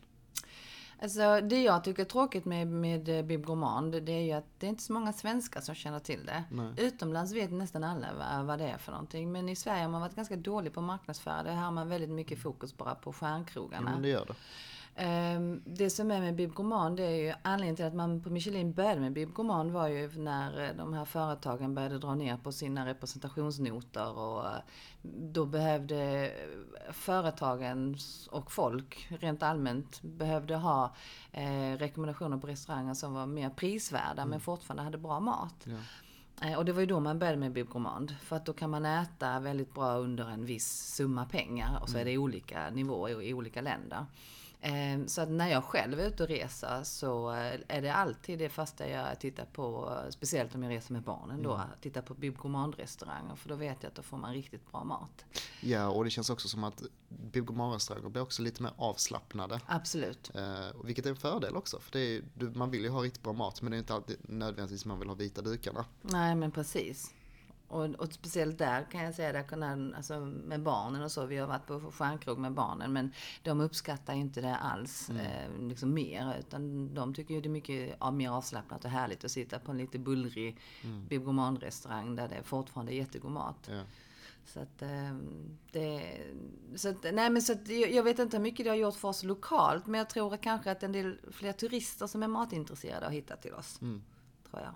Alltså det jag tycker är tråkigt med, med eh, Bib Gourmand, det är ju att det är inte så många svenskar som känner till det. Nej. Utomlands vet nästan alla vad, vad det är för någonting. Men i Sverige har man varit ganska dålig på att marknadsföra det. Här har man väldigt mycket fokus bara på Ja, stjärnkrogarna. men det gör det. Ehm, Det som är med Bib Gourmand, det är ju anledningen till att man på Michelin började med Bib Gourmand var ju när eh, de här företagen började dra ner på sina representationsnoter och eh, då behövde eh, företagen och folk rent allmänt behövde ha rekommendationer på restauranger som var mer prisvärda men fortfarande hade bra mat. Ja. Och det var ju då man började med Bib Gourmand. För att då kan man äta väldigt bra under en viss summa pengar. Och så är det olika nivåer i olika länder. Eh, Så att när jag själv är ute och reser så eh, är det alltid det första jag tittar på. Speciellt om jag reser med barnen då. Att titta på Bib Gourmand-restauranger. För då vet jag att då får man riktigt bra mat. ja, och det känns också som att Bib Gourmand-restauranger blir också lite mer avslappnade. Absolut. Eh, vilket är en fördel också, för är, man vill ju ha riktigt bra mat men det är inte alltid nödvändigtvis man vill ha vita dukarna. Nej men precis. Och, och speciellt där kan jag säga, där alltså med barnen och så. Vi har varit på stjärnkrog med barnen men de uppskattar ju inte det alls eh, liksom mer. Utan de tycker ju det är mycket ja, mer avslappnat och härligt att sitta på en lite bullrig mm. Bib Gourmand-restaurang där det fortfarande är jättegod mat. Ja. Så att, ehm, det, så att, nej men så att, jag vet inte hur mycket det har gjort för oss lokalt, men jag tror att kanske att en del fler turister som är matintresserade har hittat till oss. tror jag.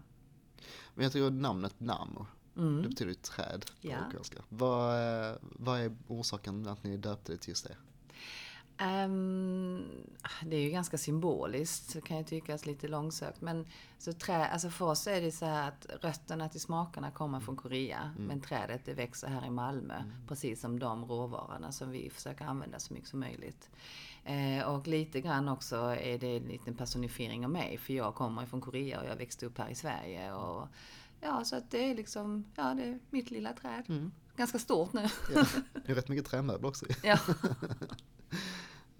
Men jag tycker namnet Namo, det betyder ju träd på Ja. ukrainska. Vad, är- vad är orsaken att ni döpte det till just det? Ehm, det är ju ganska symboliskt, kan ju tyckas lite långsökt. Men så trä, alltså för oss är det så här att rötterna till smakerna kommer från Korea. Men trädet det växer här i Malmö. Precis som de råvarorna som vi försöker använda så mycket som möjligt. Eh, och lite grann också är det en liten personifiering av mig. För jag kommer från Korea och jag växte upp här i Sverige. Och, ja, så att det är liksom, ja det är mitt lilla träd. Ganska stort nu. Ja. Det är rätt mycket trämöbler också. ja.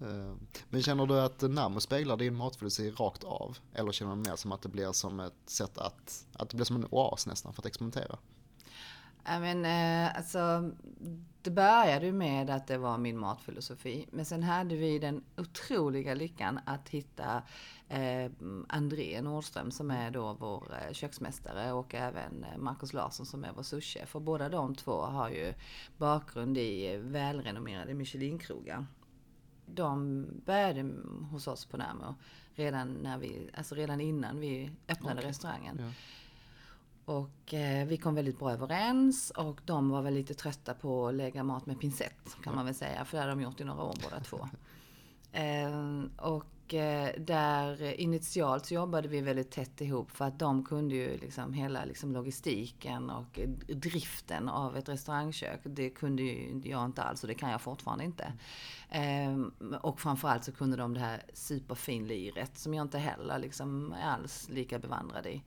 Eh, Men känner du att Namo speglar din matfilosofi rakt av? Eller känner du mer som att det blir som ett sätt att, att det blir som en oas nästan för att experimentera? Ja, men, eh, alltså, det började ju med att det var min matfilosofi. Men sen hade vi den otroliga lyckan att hitta eh, André Nordström som är då vår eh, köksmästare och även eh, Markus Larsson som är vår souschef. Och båda de två har ju bakgrund i välrenommerade Michelin-krogar. De började hos oss på Närmo redan, när vi, alltså redan innan vi öppnade Okej. restaurangen. Ja. Och eh, vi kom väldigt bra överens och de var väl lite trötta på att lägga mat med pincett kan man väl säga. För det hade de gjort i några år båda två. Eh, och eh, där initialt så jobbade vi väldigt tätt ihop för att de kunde ju liksom hela liksom logistiken och driften av ett restaurangkök. Det kunde ju jag inte alls och det kan jag fortfarande inte. Eh, och framförallt så kunde de det här superfinliret som jag inte heller liksom är alls lika bevandrad i.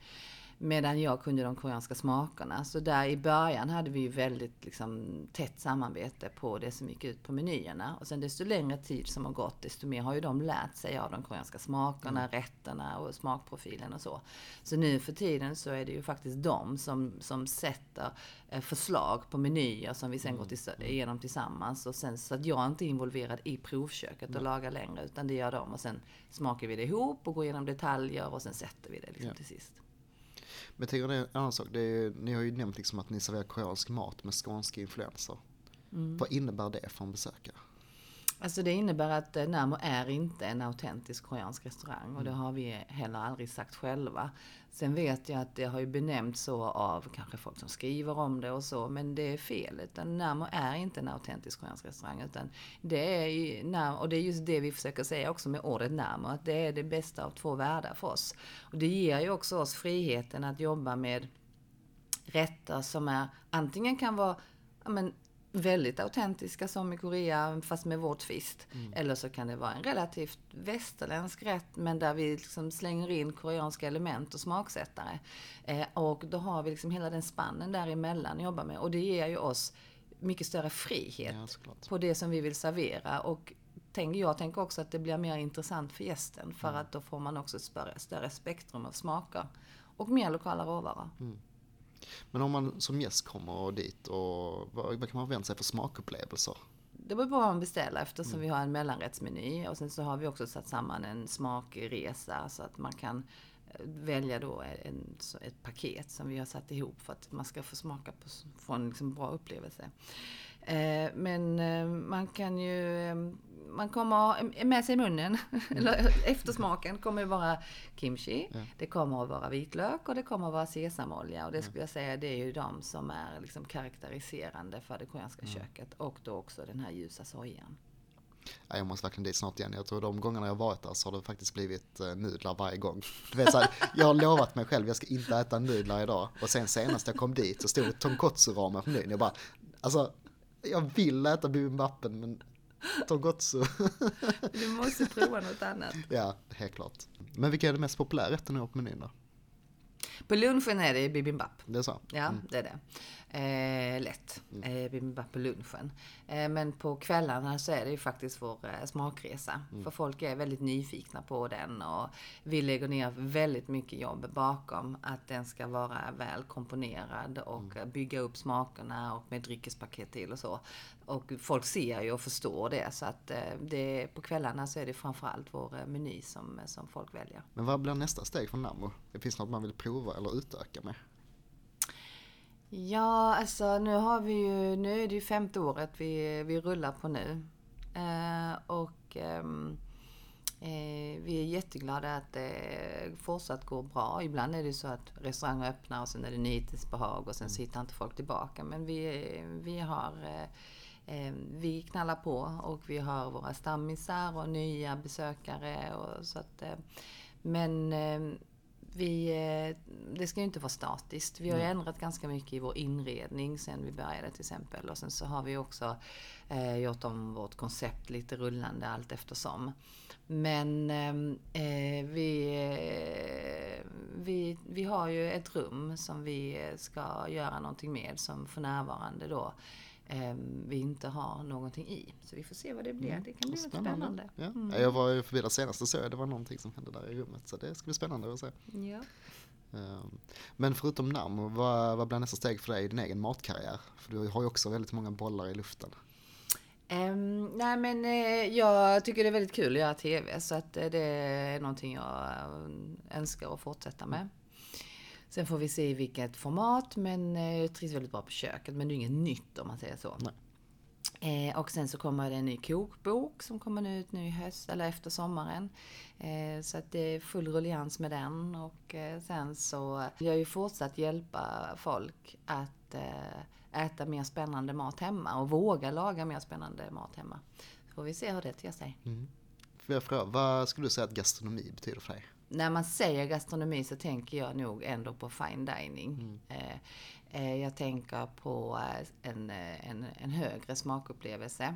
Medan jag kunde de koreanska smakerna. Så där i början hade vi ju väldigt liksom, tätt samarbete på det som gick ut på menyerna. Och sen desto längre tid som har gått, desto mer har ju de lärt sig av de koreanska smakerna, rätterna och smakprofilen och så. Så nu för tiden så är det ju faktiskt de som, som sätter eh, förslag på menyer som vi sen går till, igenom tillsammans. Och sen, så att jag inte är involverad i provköket och lagar längre, utan det gör de. Och sen smakar vi det ihop och går igenom detaljer och sen sätter vi det liksom Ja. till sist. Men jag tänker en annan sak. Det är, ni har ju nämnt liksom att ni serverar koreansk mat med skånska influenser. Vad innebär det för en besökare? Alltså det innebär att eh, Närmo är inte en autentisk koreansk restaurang och det har vi heller aldrig sagt själva. Sen vet jag att det har ju benämnts så av kanske folk som skriver om det och så, men det är fel. Utan Närmo är inte en autentisk koreansk restaurang. Utan det är ju, och det är just det vi försöker säga också med ordet Närmo, att det är det bästa av två världar för oss. Och det ger ju också oss friheten att jobba med rätter som är antingen kan vara ja, men, väldigt autentiska som i Korea fast med vår twist. Eller så kan det vara en relativt västerländsk rätt men där vi liksom slänger in koreanska element och smaksättare. Eh, och då har vi liksom hela den spannen däremellan att jobba med och det ger ju oss mycket större frihet Ja, på det som vi vill servera. Och tänk, jag tänker också att det blir mer intressant för gästen för att då får man också ett större, större spektrum av smaker. Och mer lokala råvaror. Men om man som gäst kommer dit och vad, vad kan man förvänta sig för smakupplevelser? Det beror på vad man beställer eftersom vi har en mellanrättsmeny och sen så har vi också satt samman en smakresa så att man kan eh, välja då en, ett paket som vi har satt ihop för att man ska få smaka på, få en liksom bra upplevelse. Eh, Men eh, man kan ju, man kommer med sig i munnen, eller eftersmaken kommer ju vara kimchi, det kommer att vara vitlök och det kommer att vara sesamolja och det skulle jag säga det är ju de som är liksom karaktäriserande för det koreanska köket och då också den här ljusa sojan. Ja, jag måste verkligen dit snart igen. Jag tror de gångerna jag varit där så har det faktiskt blivit eh, nudlar varje gång. Du vet, så här, jag har lovat mig själv jag ska inte äta nudlar idag. Och sen senast jag kom dit så stod tonkotsu-ramen på menyn. Jag bara, alltså jag vill äta bibimbappen men tonkotsu, Du måste prova något annat. ja helt klart. Men vilka är de mest populära rätterna på menyn då? På lunchen är det bibimbap. Det är så? Ja, det är det. Eh, lätt. Eh, bibimbap på lunchen. Eh, men på kvällarna så är det ju faktiskt vår eh, smakresa. För folk är väldigt nyfikna på den och vi lägger ner väldigt mycket jobb bakom att den ska vara väl komponerad och eh, bygga upp smakerna och med dryckespaket till och så. Och folk ser ju och förstår det så att eh, det, på kvällarna så är det framförallt vår meny som, som folk väljer. Men vad blir nästa steg från Namo? Det finns något man vill prova eller utöka med? Ja, alltså nu har vi ju, nu är det ju femte året vi, vi rullar på nu. Eh, och ehm, Eh, vi är jätteglada att det fortsatt går bra. Ibland är det så att restauranger öppnar och sen är det nyhetsbehag och sen sitter inte folk tillbaka. Men vi, vi har eh, vi knallar på och vi har våra stammisar och nya besökare. Och så att, men vi, det ska ju inte vara statiskt. Vi har ju ändrat ganska mycket i vår inredning sen vi började till exempel. Och sen så har vi också eh, gjort om vårt koncept lite rullande allt eftersom. Men ehm, eh, vi, eh, vi, vi har ju ett rum som vi ska göra någonting med som för närvarande då eh, vi inte har någonting i. Så vi får se vad det blir. Mm. Det kan bli spännande. spännande. Ja. Mm. Jag var ju förbi där senast och såg det var någonting som hände där i rummet. Så det ska bli spännande att se. Ja. Ehm, men förutom namn, vad, vad blir nästa steg för dig i din egen matkarriär? För du har ju också väldigt många bollar i luften. Um, nej men uh, jag tycker det är väldigt kul att göra TV så att uh, det är någonting jag uh, önskar att fortsätta med. Sen får vi se i vilket format men jag trivs väldigt bra på köket men det är inget nytt om man säger så. Eh, och sen så kommer det en ny kokbok som kommer ut nu i höst eller efter sommaren. Eh, så att det är full rullians med den och eh, sen så vill jag ju fortsatt hjälpa folk att äta mer spännande mat hemma och våga laga mer spännande mat hemma. Så får vi se hur det ter sig. Mm. Får jag fråga, vad skulle du säga att gastronomi betyder för dig? När man säger gastronomi så tänker jag nog ändå på fine dining. Mm. Eh, eh, jag tänker på eh, en, en, en högre smakupplevelse.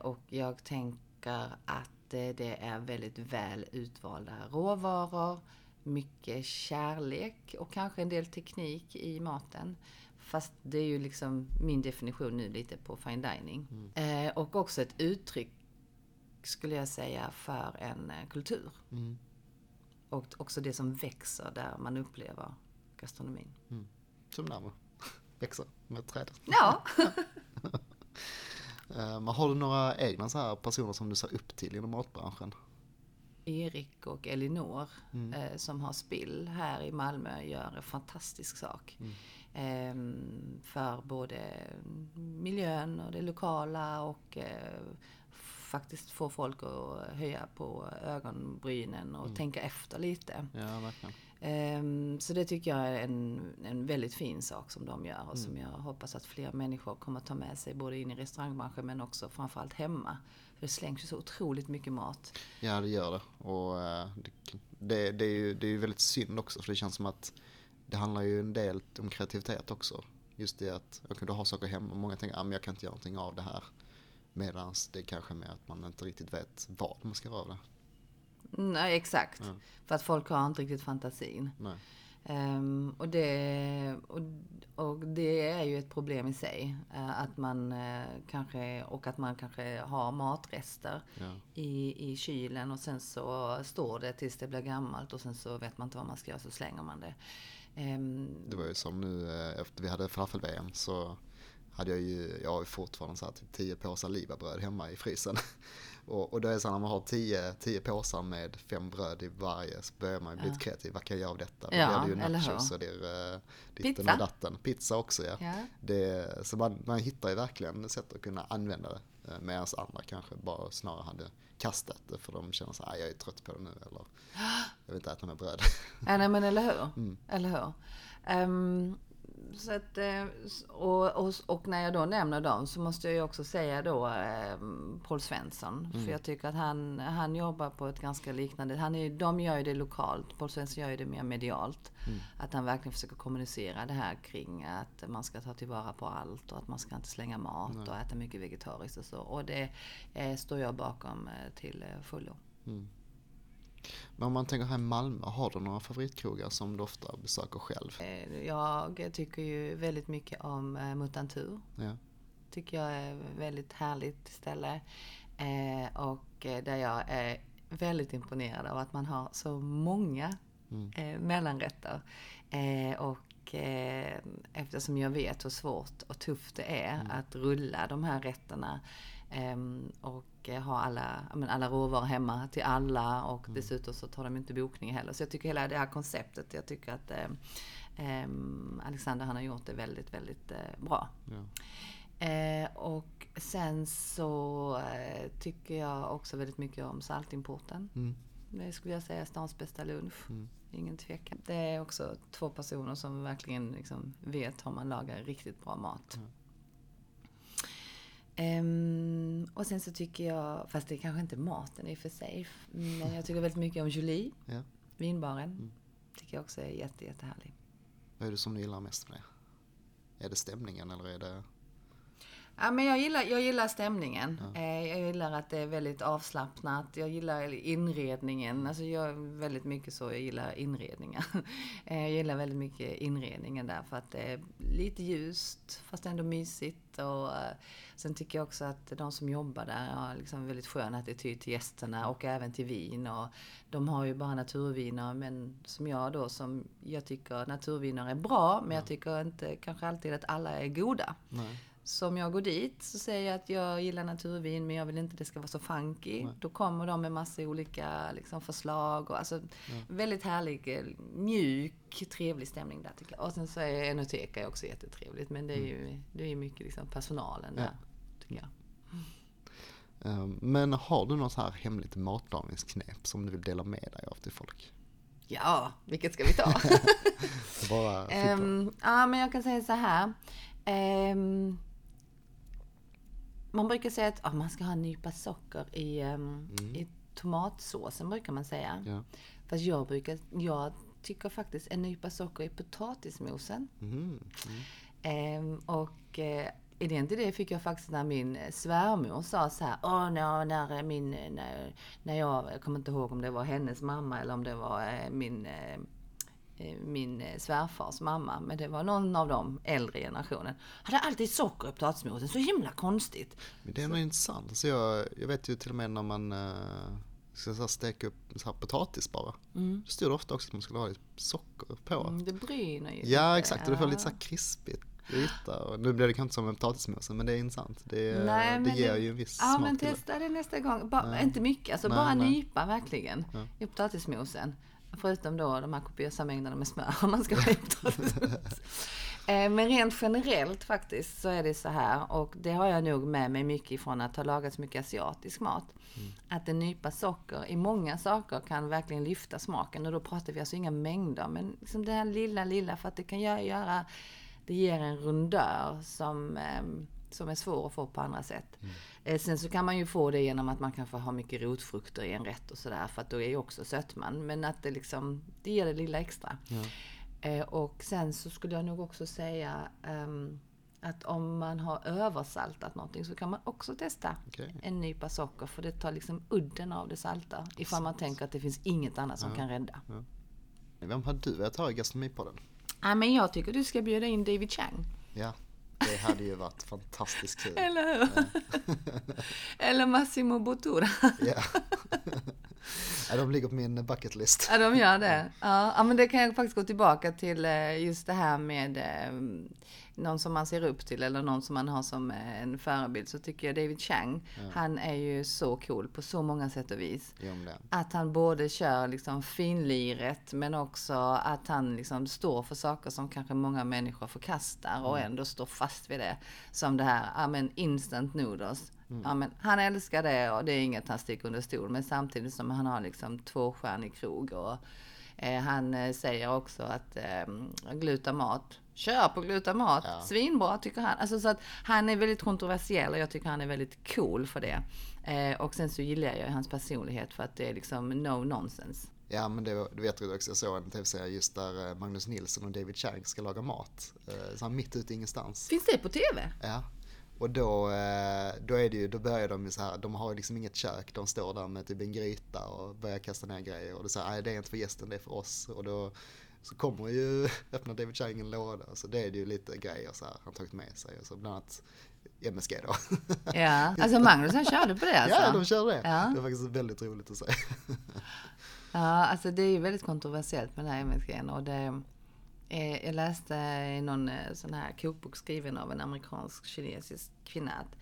Och jag tänker att det är väldigt väl utvalda råvaror, mycket kärlek och kanske en del teknik i maten. Fast det är ju liksom min definition nu lite på fine dining. Mm. Eh, och också ett uttryck, skulle jag säga, för en kultur. Mm. Och också det som växer där man upplever gastronomin. Mm. Som närmare växer med trädet. Ja. eh, men har du några egna så här personer som du ser upp till inom matbranschen? Erik och Elinor mm. eh, som har spill här i Malmö gör en fantastisk sak. Mm. Ehm, för både miljön och det lokala och eh, faktiskt få folk att höja på ögonbrynen och mm. tänka efter lite. Ja, verkligen. Ehm, så det tycker jag är en, en väldigt fin sak som de gör och mm. som jag hoppas att fler människor kommer ta med sig både in i restaurangbranschen men också framförallt hemma. För det slängs ju så otroligt mycket mat. Ja, det gör det. Och eh, det, det, det är ju det är väldigt synd också för det känns som att det handlar ju en del om kreativitet också. Just det att, okay, du har saker hemma, många tänker att ah, jag kan inte göra någonting av det här. Medan det kanske är mer att man inte riktigt vet vad man ska göra av det. Nej, exakt. Ja. För att folk har inte riktigt fantasin. Nej. Um, och, det, och, och, det är ju ett problem i sig. Uh, att man uh, kanske, och att man kanske har matrester ja. i, i kylen och sen så står det tills det blir gammalt och sen så vet man inte vad man ska göra så slänger man det. Um, det var ju som nu eh, efter vi hade falafel-VM så hade jag ju, jag har ju fortfarande så här typ 10 påsar libabröd hemma i frysen. Och, och då är det så när man har 10, 10 påsar med fem bröd i varje så börjar man bli ja. kreativ. Vad kan jag göra av detta? Ja, det ju nachos och det är uh, ditten och datten. Pizza också ja. ja. Det, så man, man hittar ju verkligen sätt att kunna använda det. Uh, Medan andra kanske bara snarare hade kastat det för de känner så här, jag är trött på det nu eller jag vill inte äta mer bröd. Ja, nej men eller hur. Mm. Eller hur. Um, så att, eh, och, och, och, när jag då nämner dem så måste jag ju också säga då eh, Paul Svensson. Mm. För jag tycker att han, han jobbar på ett ganska liknande, han är, de gör ju det lokalt, Paul Svensson gör ju det mer medialt. Mm. Att han verkligen försöker kommunicera det här kring att man ska ta tillvara på allt och att man ska inte slänga mat Nej. och äta mycket vegetariskt och så. Och det eh, står jag bakom eh, till eh, fullo. Mm. Men om man tänker här i Malmö, har du några favoritkrogar som du ofta besöker själv? Eh, jag tycker ju väldigt mycket om eh, Mutantur. Ja. Tycker jag är ett väldigt härligt ställe. Eh, och där jag är väldigt imponerad av att man har så många mm. mellanrätter. och eftersom jag vet hur svårt och tufft det är mm. att rulla de här rätterna och ha alla, alla råvaror hemma till alla och mm. dessutom så tar de inte bokning heller. Så jag tycker hela det här konceptet, jag tycker att eh, Alexander han har gjort det väldigt, väldigt eh, bra. Ja. Eh, och sen så eh, tycker jag också väldigt mycket om Saltimporten. Mm. Det skulle jag säga är stans bästa lunch. Ingen tvekan. Det är också två personer som verkligen liksom vet hur man lagar riktigt bra mat. Ehm, och sen så tycker jag, fast det är kanske inte maten i och för sig, men jag tycker väldigt mycket om Julie, Ja. vinbaren. Tycker jag också är jätte, jättehärlig. Vad är det som du gillar mest med det? Är det stämningen eller är det... Ja, men jag, gillar, jag gillar stämningen. Eh, Jag gillar att det är väldigt avslappnat. Jag gillar inredningen. Alltså jag är väldigt mycket så, jag gillar inredningar. Eh, Jag gillar väldigt mycket inredningen där för att det är lite ljust fast ändå mysigt. Och eh, sen tycker jag också att de som jobbar där har liksom väldigt skön attityd till gästerna och även till vin. Och de har ju bara naturviner men som jag då som jag tycker naturviner är bra men jag tycker inte kanske alltid att alla är goda. Nej. Så om jag går dit så säger jag att jag gillar naturvin men jag vill inte att det ska vara så funky. Då kommer de med massa olika liksom, förslag och alltså väldigt härlig, eh, mjuk, trevlig stämning där tycker jag. Och sen så är Enoteka också jättetrevligt men det är ju, det är mycket liksom personalen där. Tycker jag. Ehm, Men har du något så här hemligt matlagningsknep som du vill dela med dig av till folk? Ja, vilket ska vi ta? Bara. Ehm, ja, men jag kan säga så här. Ehm, man brukar säga att ja, man ska ha en nypa socker i, ehm, i tomatsåsen, brukar man säga. Ja. Fast jag, brukar, jag tycker faktiskt en nypa socker i potatismosen. Mhm. Ehm, och eh, idén till det fick jag faktiskt när min svärmor sa så här, Åh, när, när, min, när, när jag, jag kommer inte ihåg om det var hennes mamma eller om det var eh, min, eh, eh, min eh, svärfars mamma, men det var någon av de äldre generationen. Hade alltid socker i potatismosen, så himla konstigt. Men det är nog intressant. Alltså jag, jag vet ju till och med när man uh, ska så här steka upp så här potatis bara. Då stod det ofta också att man skulle ha lite socker på. Mm, det bryner ju Ja lite. exakt, och du får lite så här krispigt yta. Och nu blir det kanske inte som med potatismosen men det är intressant. Det, Nej, det ger ju en viss Ja, smak men till det. testa det nästa gång. Bara, inte mycket, alltså Nej, bara nej. nypa verkligen i potatismosen. Förutom då de här kopiösa mängderna med smör om man ska potatismos. Eh, Men rent generellt faktiskt så är det så här och det har jag nog med mig mycket ifrån att ha lagat så mycket asiatisk mat. Att en nypa socker i många saker kan verkligen lyfta smaken och då pratar vi alltså inga mängder men liksom det här lilla, lilla för att det kan gö- göra, det ger en rundör som ehm, som är svår att få på andra sätt. Eh, Sen så kan man ju få det genom att man kanske har mycket rotfrukter i en rätt och sådär för att då är ju också sötman. Men att det liksom, det ger det lilla extra. Eh, och sen så skulle jag nog också säga ehm, att om man har översaltat någonting så kan man också testa Okej. en nypa socker för det tar liksom udden av det salta. Ifall man tänker att det finns inget annat som kan rädda. Vem har du velat ha i gastronomipodden? Ja, men jag tycker du ska bjuda in David Chang. Ja, det hade ju varit fantastiskt kul. Eller hur? Eller Massimo Bottura. Ja. ja, de ligger på min bucket list. Ja, de gör det. Ja, ja, men det kan jag faktiskt gå tillbaka till eh, just det här med eh, någon som man ser upp till eller någon som man har som eh, en förebild. Så tycker jag David Chang, han är ju så cool på så många sätt och vis. Att han både kör liksom finliret men också att han liksom står för saker som kanske många människor förkastar och ändå står fast vid det. Som det här, ja men instant noodles. Ja, men han älskar det och det är inget han sticker under stol men samtidigt som han har liksom tvåstjärnig krog och eh, han eh, säger också att eh, glutamat, kör på glutamat, svinbra tycker han. Alltså så att han är väldigt kontroversiell och jag tycker han är väldigt cool för det. Eh, och sen så gillar jag hans personlighet för att det är liksom no nonsense. Ja men det, du vet ju också, jag såg en tv-serie just där eh, Magnus Nilsson och David Chang ska laga mat. Eh, Så här mitt ute i ingenstans. Finns det på TV? Ja. Och då, eh, då är det ju, då börjar de ju så här, de har ju liksom inget kök, de står där med typ en gryta och börjar kasta ner grejer och det säger nej det är inte för gästen, det är för oss. Och då så kommer ju, öppnar David Chang en låda, så det är det ju lite grejer så här, han tagit med sig. Och så bland annat MSG då. Ja, alltså Magnus han körde på det alltså? Ja, de kör det. Ja. Det är faktiskt väldigt roligt att se. Ja, alltså det är ju väldigt kontroversiellt med det här MSG och det eh, Jag läste i någon eh, sån här kokbok skriven av en amerikansk kinesisk kvinna att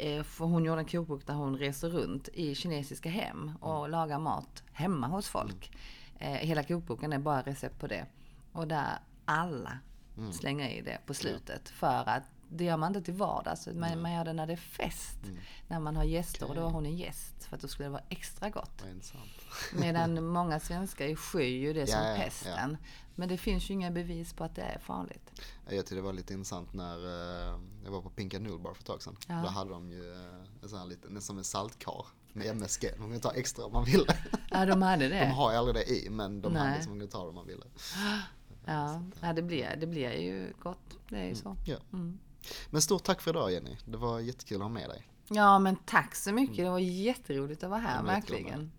eh, för hon gjorde en kokbok där hon reser runt i kinesiska hem och lagar mat hemma hos folk. Eh, hela kokboken är bara recept på det. Och där alla slänger i det på slutet för att det gör man inte till vardags. Man, man gör det när det är fest. Mm. När man har gäster och då var hon en gäst. För att då skulle det vara extra gott. Medan många svenskar skyr ju det som Ja, ja, ja. pesten. Men det finns ju inga bevis på att det är farligt. Jag tyckte det var lite intressant när eh, jag var på Pinka Noodle Bar för ett tag sedan. Ja. Då hade de ju eh, en sån här liten, nästan som en saltkar med MSG. Man kunde ta extra om man ville. Ja, de hade det. De har ju aldrig det i men de Nej. hade som man kunde ta om man ville. Ja, ja det, blir, det blir ju gott. Det är ju så. Ja. Mm. Men stort tack för idag Jenny. Det var jättekul att ha med dig. Ja, men tack så mycket. Det var jätteroligt att vara här, Ja, verkligen.